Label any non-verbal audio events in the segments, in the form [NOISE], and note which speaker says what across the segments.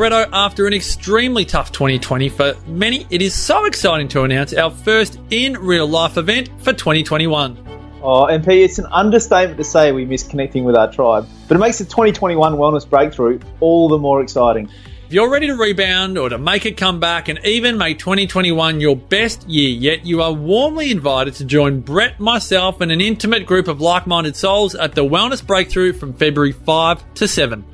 Speaker 1: After an extremely tough 2020 for many, it is so exciting to announce our first in real life event for 2021.
Speaker 2: Oh, MP, it's an understatement to say we miss connecting with our tribe, but it makes the 2021 Wellness Breakthrough all the more exciting.
Speaker 1: If you're ready to rebound or to make a comeback and even make 2021 your best year yet, you are warmly invited to join Brett, myself, and an intimate group of like minded souls at the Wellness Breakthrough from February 5 to 7.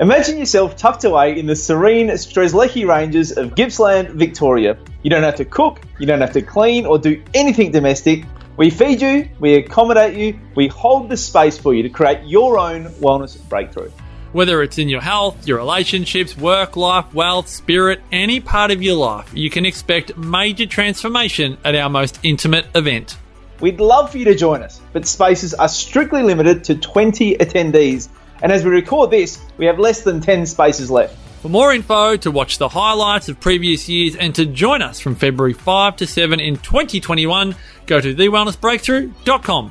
Speaker 2: Imagine yourself tucked away in the serene Strzelecki Ranges of Gippsland, Victoria. You don't have to cook, you don't have to clean or do anything domestic. We feed you, we accommodate you, we hold the space for you to create your own wellness breakthrough.
Speaker 1: Whether it's in your health, your relationships, work, life, wealth, spirit, any part of your life, you can expect major transformation at our most intimate event.
Speaker 2: We'd love for you to join us, but spaces are strictly limited to 20 attendees. And as we record this, we have less than 10 spaces left.
Speaker 1: For more info, to watch the highlights of previous years, and to join us from February 5 to 7 in 2021, go to thewellnessbreakthrough.com.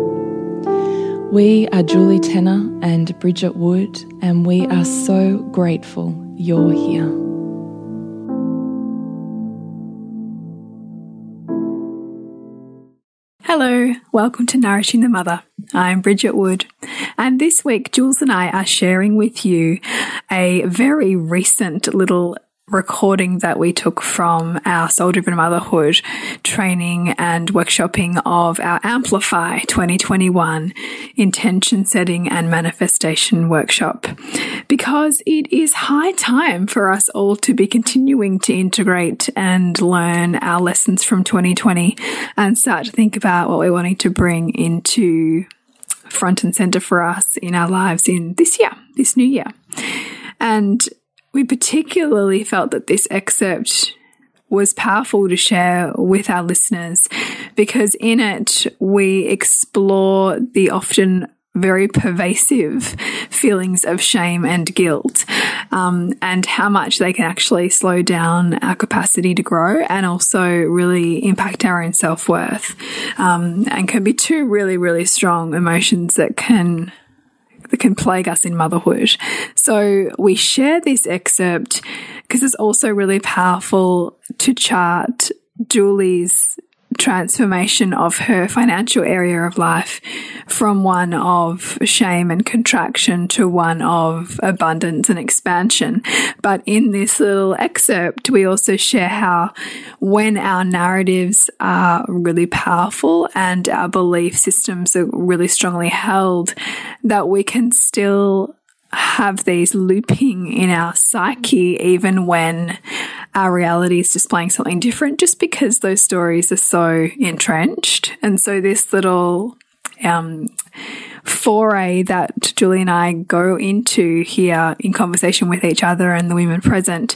Speaker 3: We are Julie Tanner and Bridget Wood, and we are so grateful you're here.
Speaker 4: Hello, welcome to Nourishing the Mother. I'm Bridget Wood, and this week Jules and I are sharing with you a very recent little recording that we took from our Soul Driven Motherhood training and workshopping of our Amplify 2021 intention setting and manifestation workshop because it is high time for us all to be continuing to integrate and learn our lessons from 2020 and start to think about what we're wanting to bring into front and center for us in our lives in this year, this new year. And we particularly felt that this excerpt was powerful to share with our listeners because in it we explore the often very pervasive feelings of shame and guilt, um, and how much they can actually slow down our capacity to grow and also really impact our own self worth, um, and can be two really, really strong emotions that can that can plague us in motherhood. So we share this excerpt because it's also really powerful to chart Julie's transformation of her financial area of life from one of shame and contraction to one of abundance and expansion. But in this little excerpt, we also share how when our narratives are really powerful and our belief systems are really strongly held, that we can still have these looping in our psyche even when our reality is displaying something different just because those stories are so entrenched. And so this little um, foray that Julie and I go into here in conversation with each other and the women present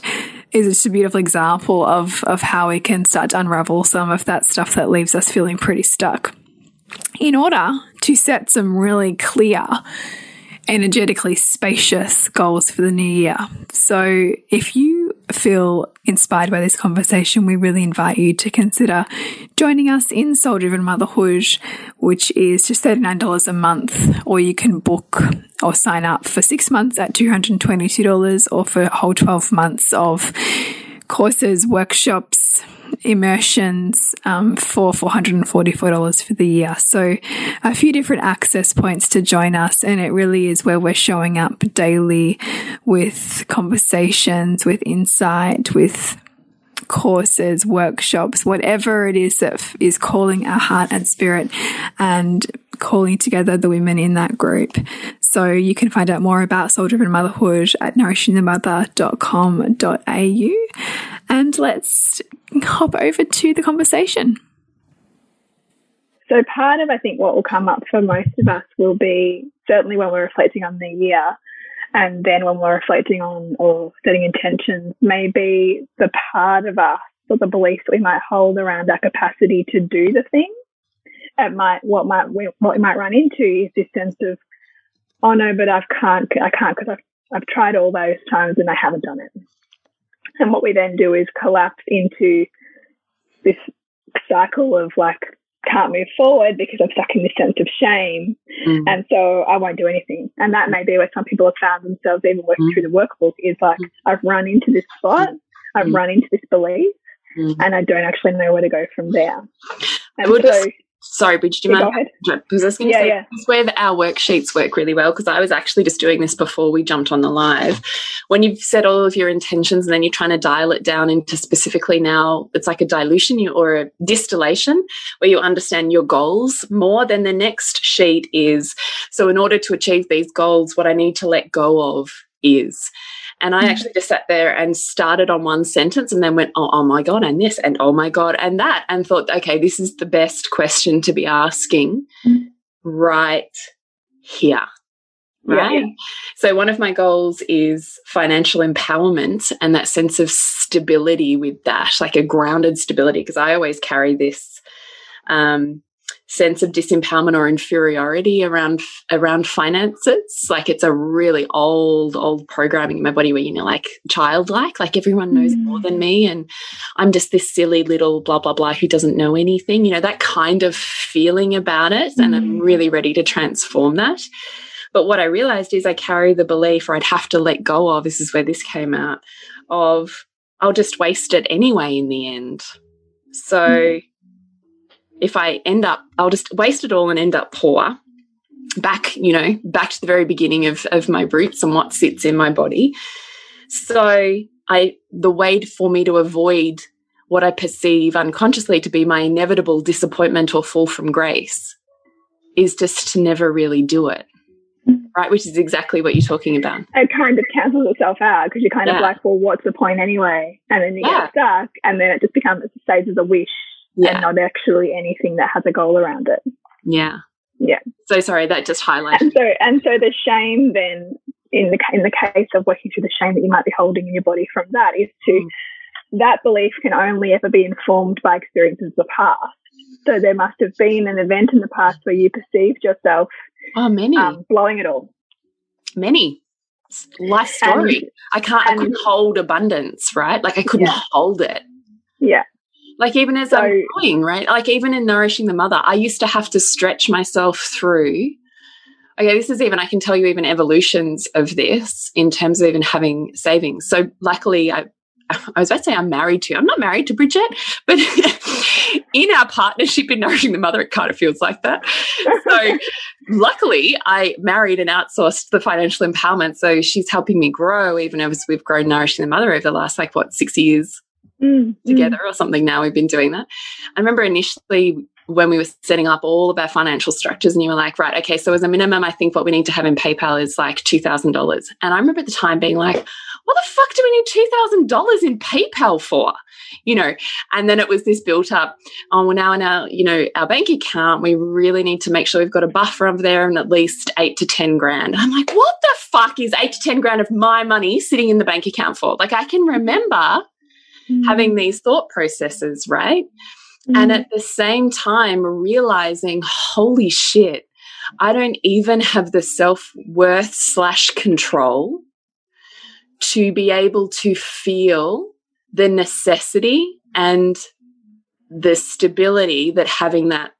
Speaker 4: is just a beautiful example of, of how we can start to unravel some of that stuff that leaves us feeling pretty stuck. In order to set some really clear energetically spacious goals for the new year. So if you feel inspired by this conversation, we really invite you to consider joining us in Soul Driven Motherhood, which is just $39 a month, or you can book or sign up for six months at $222 or for a whole 12 months of courses, workshops, immersions um, for $444 for the year. So a few different access points to join us. And it really is where we're showing up daily with conversations, with insight, with courses, workshops, whatever it is that is calling our heart and spirit and calling together the women in that group. So you can find out more about soul driven motherhood at nourishingthemother.com.au. And let's hop over to the conversation.
Speaker 5: So, part of I think what will come up for most of us will be certainly when we're reflecting on the year, and then when we're reflecting on or setting intentions, maybe the part of us or the beliefs that we might hold around our capacity to do the thing. It might what might what we might run into is this sense of, oh no, but I can't I can't because I've I've tried all those times and I haven't done it. And what we then do is collapse into this cycle of like, can't move forward because I'm stuck in this sense of shame. Mm. And so I won't do anything. And that may be where some people have found themselves even working mm. through the workbook is like, mm. I've run into this spot, I've mm. run into this belief, mm. and I don't actually know where to go from there. And
Speaker 6: so, just, Sorry, Bridge, do you yeah, mind? Because I was going to yeah, say, yeah. this is where our worksheets work really well because I was actually just doing this before we jumped on the live. When you've set all of your intentions and then you're trying to dial it down into specifically now, it's like a dilution or a distillation where you understand your goals more. Then the next sheet is so, in order to achieve these goals, what I need to let go of is. And I actually just sat there and started on one sentence and then went, oh, oh, my God, and this, and oh my God, and that, and thought, okay, this is the best question to be asking right here. Right. Yeah. So, one of my goals is financial empowerment and that sense of stability with that, like a grounded stability, because I always carry this um, sense of disempowerment or inferiority around around finances like it's a really old old programming in my body where you know like childlike like everyone knows mm. more than me and i'm just this silly little blah blah blah who doesn't know anything you know that kind of feeling about it mm. and i'm mm. really ready to transform that but what i realized is i carry the belief or i'd have to let go of this is where this came out of i'll just waste it anyway in the end so mm if I end up, I'll just waste it all and end up poor. Back, you know, back to the very beginning of, of my roots and what sits in my body. So I, the way for me to avoid what I perceive unconsciously to be my inevitable disappointment or fall from grace is just to never really do it. Right, which is exactly what you're talking about.
Speaker 5: It kind of cancels itself out because you're kind yeah. of like, well, what's the point anyway? And then you yeah. get stuck, and then it just becomes it stays as a wish yeah. and not actually anything that has a goal around it.
Speaker 6: Yeah.
Speaker 5: Yeah.
Speaker 6: So sorry, that just highlighted.
Speaker 5: And so, and so the shame then, in the in the case of working through the shame that you might be holding in your body from that, is to mm. that belief can only ever be informed by experiences of the past. So there must have been an event in the past where you perceived yourself.
Speaker 6: Oh, many um,
Speaker 5: blowing it all.
Speaker 6: Many life story. And, I can't. And, I couldn't hold abundance, right? Like I couldn't yeah. hold it.
Speaker 5: Yeah.
Speaker 6: Like even as so, I'm growing, right? Like even in nourishing the mother, I used to have to stretch myself through. Okay, this is even I can tell you even evolutions of this in terms of even having savings. So luckily, I I was about to say I'm married to. I'm not married to Bridget, but [LAUGHS] in our partnership in nourishing the mother, it kind of feels like that. So [LAUGHS] luckily, I married and outsourced the financial empowerment. So she's helping me grow, even as we've grown nourishing the mother over the last like what six years mm, together mm. or something now we've been doing that i remember initially when we were setting up all of our financial structures and you were like, right, okay, so as a minimum, I think what we need to have in PayPal is like $2,000. And I remember at the time being like, what the fuck do we need $2,000 in PayPal for? You know, and then it was this built up, oh, well, now in our, you know, our bank account, we really need to make sure we've got a buffer over there and at least eight to 10 grand. I'm like, what the fuck is eight to 10 grand of my money sitting in the bank account for? Like, I can remember mm. having these thought processes, right? Mm. And at the same time, realizing, holy shit, I don't even have the self worth slash control to be able to feel the necessity and the stability that having that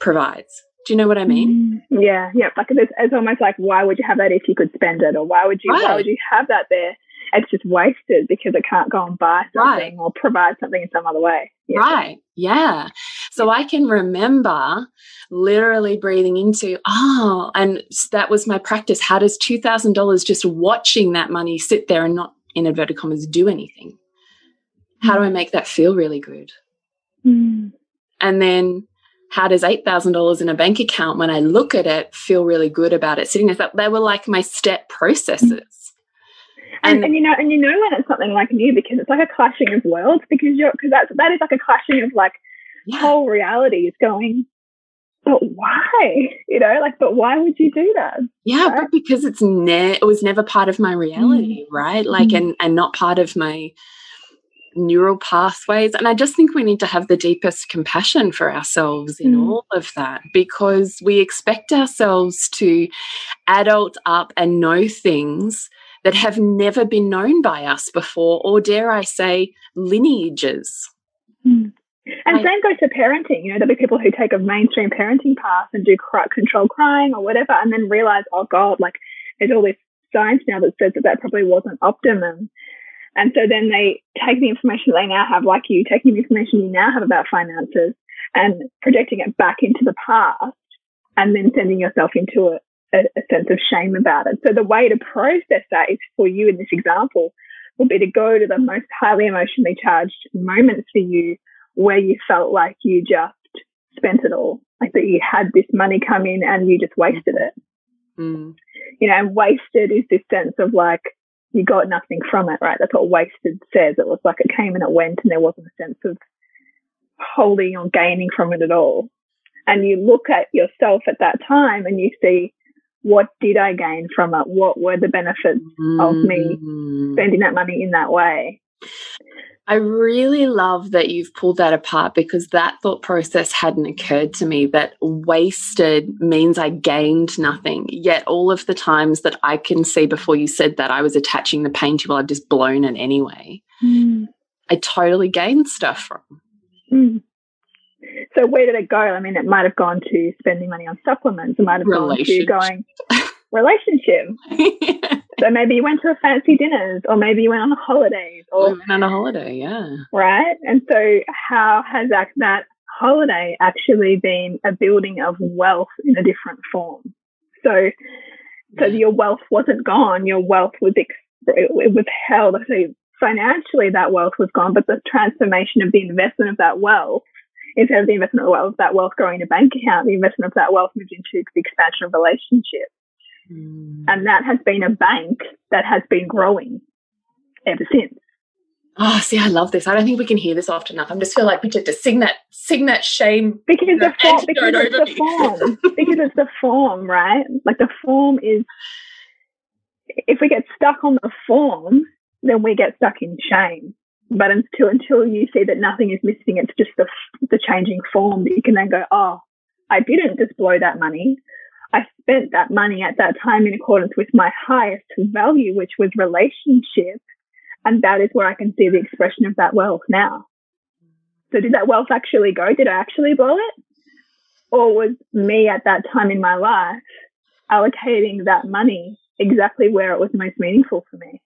Speaker 6: provides. Do you know what I mean?
Speaker 5: Mm. Yeah, yeah. Like it's, it's almost like why would you have that if you could spend it, or why would you right. why would you have that there it's just wasted because it can't go and buy something right. or provide something in some other way.
Speaker 6: Yeah. Right. Yeah. So I can remember literally breathing into, oh, and that was my practice. How does $2,000 just watching that money sit there and not, in inverted commas, do anything? How do I make that feel really good?
Speaker 5: Mm.
Speaker 6: And then how does $8,000 in a bank account, when I look at it, feel really good about it sitting there? That they were like my step processes.
Speaker 5: And, and, you know, and you know when it's something like new because it's like a clashing of worlds because you're because that's that is like a clashing of like yeah. whole realities going. But why? You know, like, but why would you do that?
Speaker 6: Yeah, right? but because it's ne it was never part of my reality, mm. right? Like, mm. and and not part of my neural pathways. And I just think we need to have the deepest compassion for ourselves in mm. all of that because we expect ourselves to adult up and know things that have never been known by us before, or dare I say, lineages.
Speaker 5: Mm. And I, same goes to parenting. You know, there'll be people who take a mainstream parenting path and do control crying or whatever, and then realize, oh God, like there's all this science now that says that that probably wasn't optimum. And so then they take the information they now have, like you, taking the information you now have about finances and projecting it back into the past and then sending yourself into a, a, a sense of shame about it. So the way to process that is for you in this example would be to go to the most highly emotionally charged moments for you where you felt like you just spent it all, like that you had this money come in and you just wasted it.
Speaker 6: Mm.
Speaker 5: You know, and wasted is this sense of like you got nothing from it, right? That's what wasted says. It was like it came and it went and there wasn't a sense of holding or gaining from it at all. And you look at yourself at that time and you see what did I gain from it? What were the benefits mm. of me mm. spending that money in that way?
Speaker 6: I really love that you've pulled that apart because that thought process hadn't occurred to me that wasted means I gained nothing. Yet all of the times that I can see before you said that I was attaching the pain to, well, I've just blown it anyway.
Speaker 5: Mm.
Speaker 6: I totally gained stuff from.
Speaker 5: Mm. So where did it go? I mean, it might have gone to spending money on supplements. It might have gone to going relationship. yeah. [LAUGHS] So maybe you went to a fancy dinners, or maybe you went on a holiday, or
Speaker 6: we on a holiday, yeah.
Speaker 5: Right. And so, how has that that holiday actually been a building of wealth in a different form? So, so yeah. your wealth wasn't gone. Your wealth was ex- it was held. So financially, that wealth was gone, but the transformation of the investment of that wealth instead of the investment of wealth, that wealth growing in a bank account, the investment of that wealth moved into the expansion of relationships.
Speaker 6: Mm.
Speaker 5: And that has been a bank that has been growing ever since.
Speaker 6: Oh, see, I love this. I don't think we can hear this often enough. I just feel like we need to sing that, sing that shame.
Speaker 5: Because the form, because it's the form, [LAUGHS] because it's the form, right? Like the form is. If we get stuck on the form, then we get stuck in shame but until until you see that nothing is missing, it's just the the changing form that you can then go, oh, I didn't just blow that money. I spent that money at that time in accordance with my highest value, which was relationship, and that is where I can see the expression of that wealth now. So did that wealth actually go? Did I actually blow it? Or was me at that time in my life allocating that money exactly where it was most meaningful for me?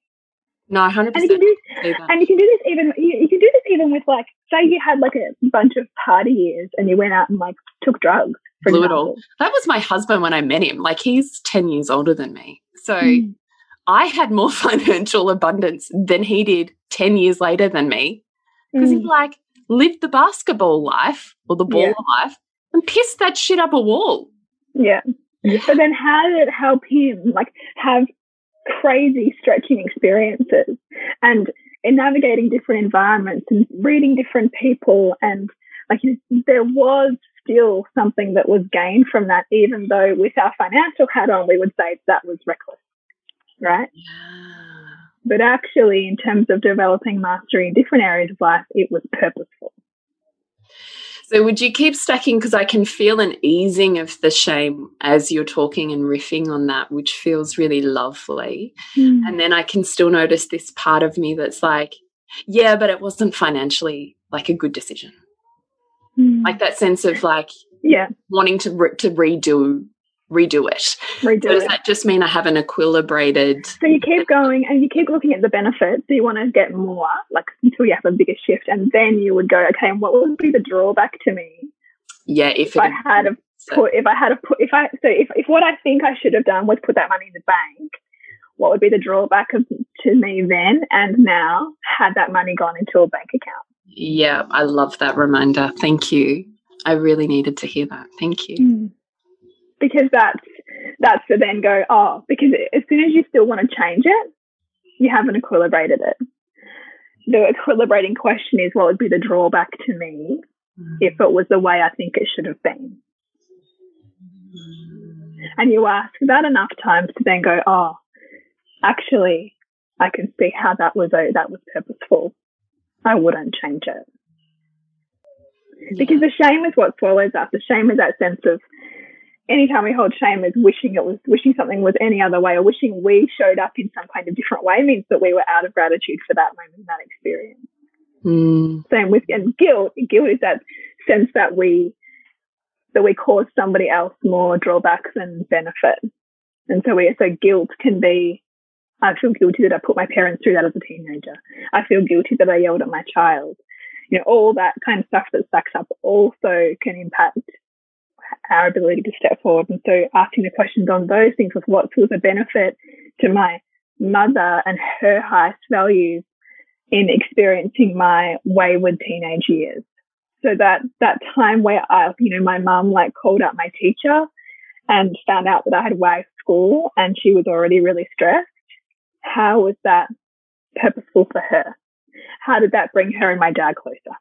Speaker 6: No, hundred
Speaker 5: percent. And you can do, and you can do this even you, you, can do this even with like say you had like a bunch of party years and you went out and like took drugs.
Speaker 6: Blew it all. That was my husband when I met him. Like he's ten years older than me, so mm. I had more [LAUGHS] financial abundance than he did ten years later than me. Because mm. he's like, lived the basketball life or the ball yeah. life and pissed that shit up a wall.
Speaker 5: Yeah. yeah. But then how did it help him like have crazy stretching experiences and in navigating different environments and reading different people. And like there was still something that was gained from that even though with our financial hat on we would say that was reckless right? Yeah. but actually in terms of developing mastery in different areas of life it was purposeful
Speaker 6: so would you keep stacking? Because I can feel an easing of the shame as you're talking and riffing on that, which feels really lovely. Mm. And then I can still notice this part of me that's like, yeah, but it wasn't financially like a good decision. Mm. Like that sense of like,
Speaker 5: yeah,
Speaker 6: wanting to re to redo redo it.
Speaker 5: Redo so
Speaker 6: does
Speaker 5: it.
Speaker 6: that just mean I have an equilibrated?
Speaker 5: So you keep going and you keep looking at the benefits. So you want to get more, like until you have a bigger shift, and then you would go, okay, and what would be the drawback to me?
Speaker 6: Yeah, if,
Speaker 5: if I had a put, if I had a put, if I so if if what I think I should have done was put that money in the bank, what would be the drawback of, to me then and now had that money gone into a bank account?
Speaker 6: Yeah, I love that reminder. Thank you. I really needed to hear that. Thank you. Mm
Speaker 5: because that's that's to then go oh because as soon as you still want to change it you haven't equilibrated it. The equilibrating question is what would be the drawback to me mm. if it was the way i think it should have been? And you ask that enough times to then go oh actually i can see how that was oh, that was purposeful. I wouldn't change it. Yeah. because the shame is what swallows us. The shame is that sense of anytime we hold shame as wishing it was wishing something was any other way or wishing we showed up in some kind of different way means that we were out of gratitude for that moment and that experience
Speaker 6: mm.
Speaker 5: same with and guilt guilt is that sense that we that we cause somebody else more drawbacks than benefit and so we so guilt can be I feel guilty that I put my parents through that as a teenager. I feel guilty that I yelled at my child. You know, all that kind of stuff that stacks up also can impact our ability to step forward. And so asking the questions on those things was what was a benefit to my mother and her highest values in experiencing my wayward teenage years. So that, that time where I, you know, my mum like called up my teacher and found out that I had waived school and she was already really stressed. How was that purposeful for her? How did that bring her and my dad closer?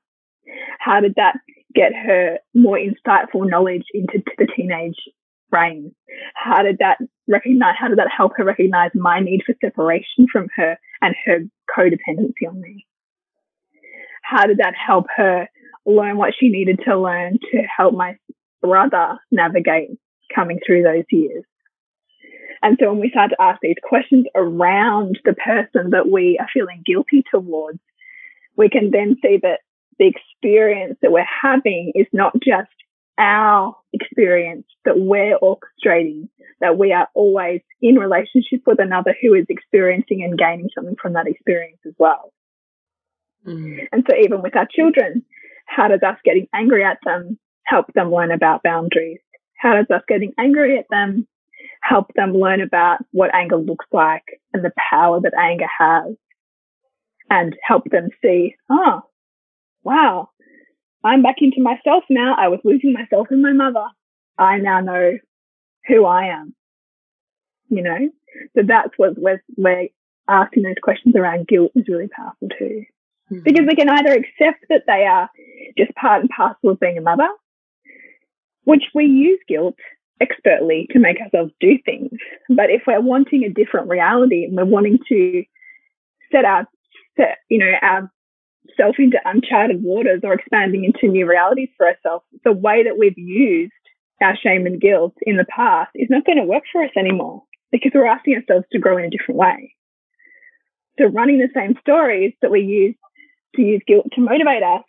Speaker 5: How did that get her more insightful knowledge into the teenage brain? How did that recognize, how did that help her recognize my need for separation from her and her codependency on me? How did that help her learn what she needed to learn to help my brother navigate coming through those years? And so when we start to ask these questions around the person that we are feeling guilty towards, we can then see that the experience that we're having is not just our experience that we're orchestrating, that we are always in relationship with another who is experiencing and gaining something from that experience as well. Mm. And so even with our children, how does us getting angry at them help them learn about boundaries? How does us getting angry at them help them learn about what anger looks like and the power that anger has? And help them see, oh, wow, I'm back into myself now. I was losing myself in my mother. I now know who I am. You know, so that's what where, where asking those questions around guilt is really powerful too. Mm-hmm. Because we can either accept that they are just part and parcel of being a mother, which we use guilt expertly to make ourselves do things. But if we're wanting a different reality and we're wanting to set our set, you know, our self into uncharted waters or expanding into new realities for ourselves, the way that we've used our shame and guilt in the past is not going to work for us anymore because we're asking ourselves to grow in a different way. So running the same stories that we use to use guilt to motivate us,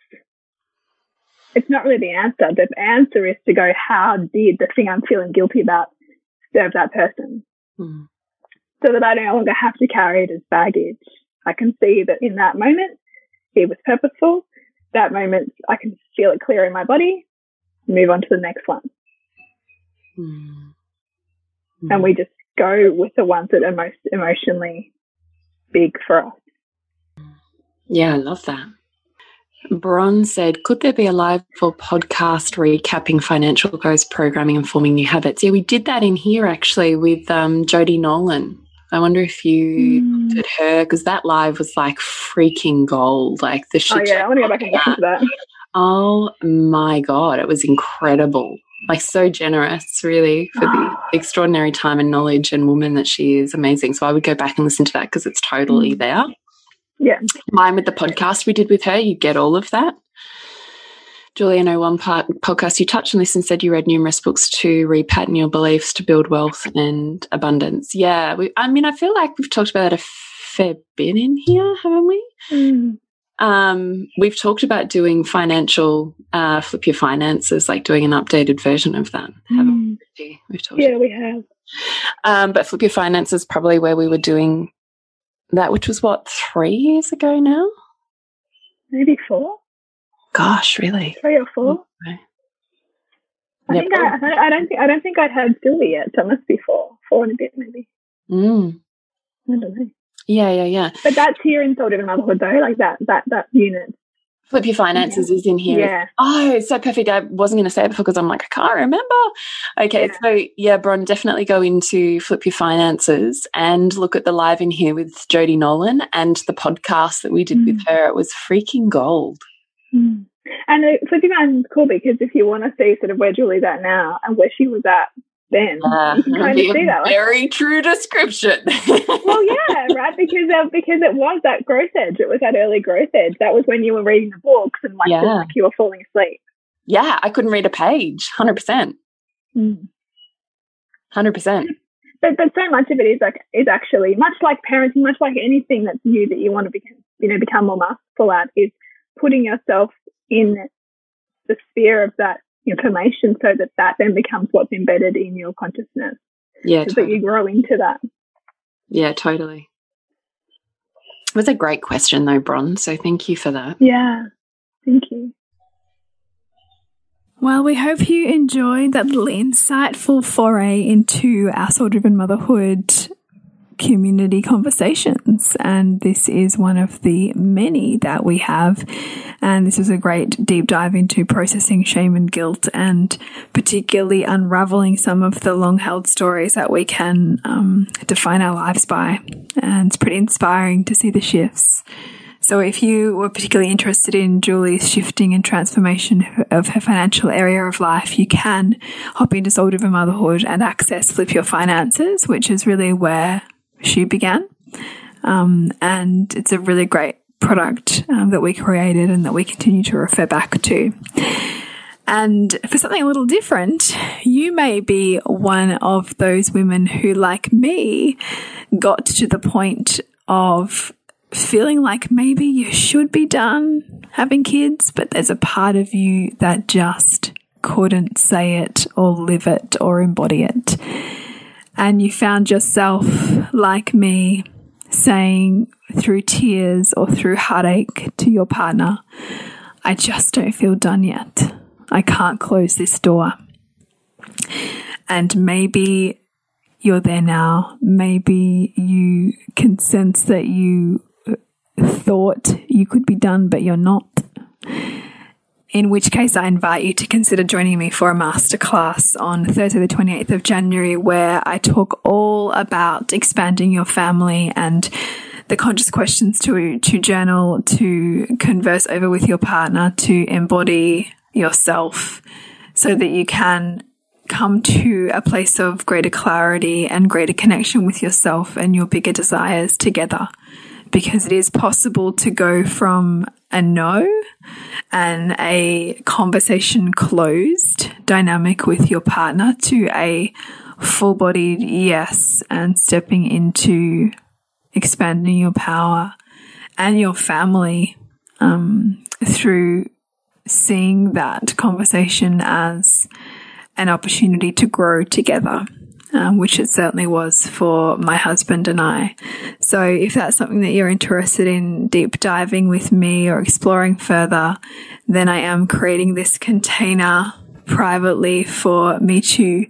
Speaker 5: it's not really the answer. The answer is to go, how did the thing I'm feeling guilty about serve that person? Mm. So that I no longer have to carry it as baggage. I can see that in that moment, it was purposeful. That moment, I can feel it clear in my body, move on to the next one. Mm. And we just go with the ones that are most emotionally big for us.
Speaker 6: Yeah, I love that. Bron said, Could there be a live or podcast recapping financial goals, programming, and forming new habits? Yeah, we did that in here actually with um, Jody Nolan. I wonder if you mm. looked at her because that live was like freaking gold. Like the
Speaker 5: shit. Oh, yeah, I want to go back and listen to that. [LAUGHS]
Speaker 6: Oh my God, it was incredible. Like so generous, really, for the [GASPS] extraordinary time and knowledge and woman that she is. Amazing. So I would go back and listen to that because it's totally mm. there.
Speaker 5: Yeah.
Speaker 6: Mine with the podcast we did with her, you get all of that. Julie, I know one part podcast you touched on this and said you read numerous books to repattern your beliefs to build wealth and abundance. Yeah, we, I mean, I feel like we've talked about it a fair bit in here, haven't we? Mm. Um, we've talked about doing financial, uh, flip your finances, like doing an updated version of that. Mm.
Speaker 5: We? We've talked. Yeah, we have.
Speaker 6: Um, but flip your finances probably where we were doing that, which was what three years ago now.
Speaker 5: Maybe four.
Speaker 6: Gosh, really?
Speaker 5: Three or four. Okay. I think I, I don't think I don't think I'd had Sylvie yet. So it must be four, four and a bit maybe.
Speaker 6: Mm.
Speaker 5: I don't know.
Speaker 6: Yeah, yeah, yeah.
Speaker 5: But that's here in Soul Driven Motherhood though, like that that that unit.
Speaker 6: Flip Your Finances yeah. is in here.
Speaker 5: Yeah.
Speaker 6: Oh, so perfect. I wasn't going to say it before because I'm like, I can't remember. Okay, yeah. so yeah, Bron, definitely go into Flip Your Finances and look at the live in here with Jody Nolan and the podcast that we did mm. with her. It was freaking gold.
Speaker 5: Mm. And the Flip Your Finances is cool because if you want to see sort of where Julie's at now and where she was at then. Uh, you can kind of see that.
Speaker 6: Very true description. [LAUGHS]
Speaker 5: well, yeah, right. Because uh, because it was that growth edge. It was that early growth edge. That was when you were reading the books and like, yeah. like you were falling asleep.
Speaker 6: Yeah, I couldn't read a page. Hundred percent. Hmm. Hundred percent.
Speaker 5: But but so much of it is like is actually much like parenting, much like anything that's new that you want to become you know become more masterful at is putting yourself in the sphere of that information so that that then becomes what's embedded in your consciousness.
Speaker 6: Yeah,
Speaker 5: so totally. that you grow into that.
Speaker 6: Yeah, totally. It was a great question though, Bron. So thank you for that.
Speaker 5: Yeah, thank you.
Speaker 4: Well, we hope you enjoyed that little insightful foray into our soul driven motherhood community conversations. And this is one of the many that we have. And this is a great deep dive into processing shame and guilt and particularly unraveling some of the long held stories that we can um, define our lives by. And it's pretty inspiring to see the shifts. So if you were particularly interested in Julie's shifting and transformation of her financial area of life, you can hop into Soul Driven Motherhood and access Flip Your Finances, which is really where she began. Um, and it's a really great product um, that we created and that we continue to refer back to. And for something a little different, you may be one of those women who, like me, got to the point of feeling like maybe you should be done having kids, but there's a part of you that just couldn't say it or live it or embody it and you found yourself, like me, saying through tears or through heartache to your partner, I just don't feel done yet. I can't close this door. And maybe you're there now. Maybe you can sense that you thought you could be done, but you're not in which case I invite you to consider joining me for a masterclass on Thursday, the 28th of January, where I talk all about expanding your family and the conscious questions to, to journal, to converse over with your partner, to embody yourself so that you can come to a place of greater clarity and greater connection with yourself and your bigger desires together. Because it is possible to go from a no and a conversation closed dynamic with your partner to a full bodied yes and stepping into expanding your power and your family um, through seeing that conversation as an opportunity to grow together um, which it certainly was for my husband and I. So if that's something that you're interested in deep diving with me or exploring further, then I am creating this container privately for me to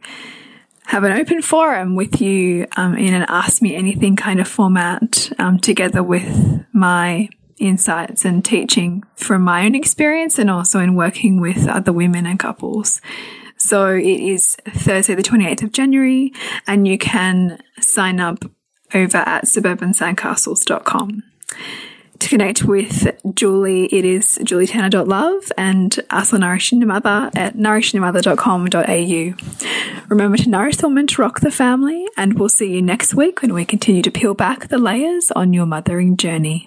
Speaker 4: have an open forum with you um, in an ask me anything kind of format um, together with my insights and teaching from my own experience and also in working with other women and couples. So it is Thursday, the 28th of January, and you can sign up over at suburbansandcastles.com. To connect with Julie, it is julietanner.love and us on Nourishing the Mother at nourishingthemother.com.au. Remember to nourish the woman to rock the family, and we'll see you next week when we continue to peel back the layers on your mothering journey.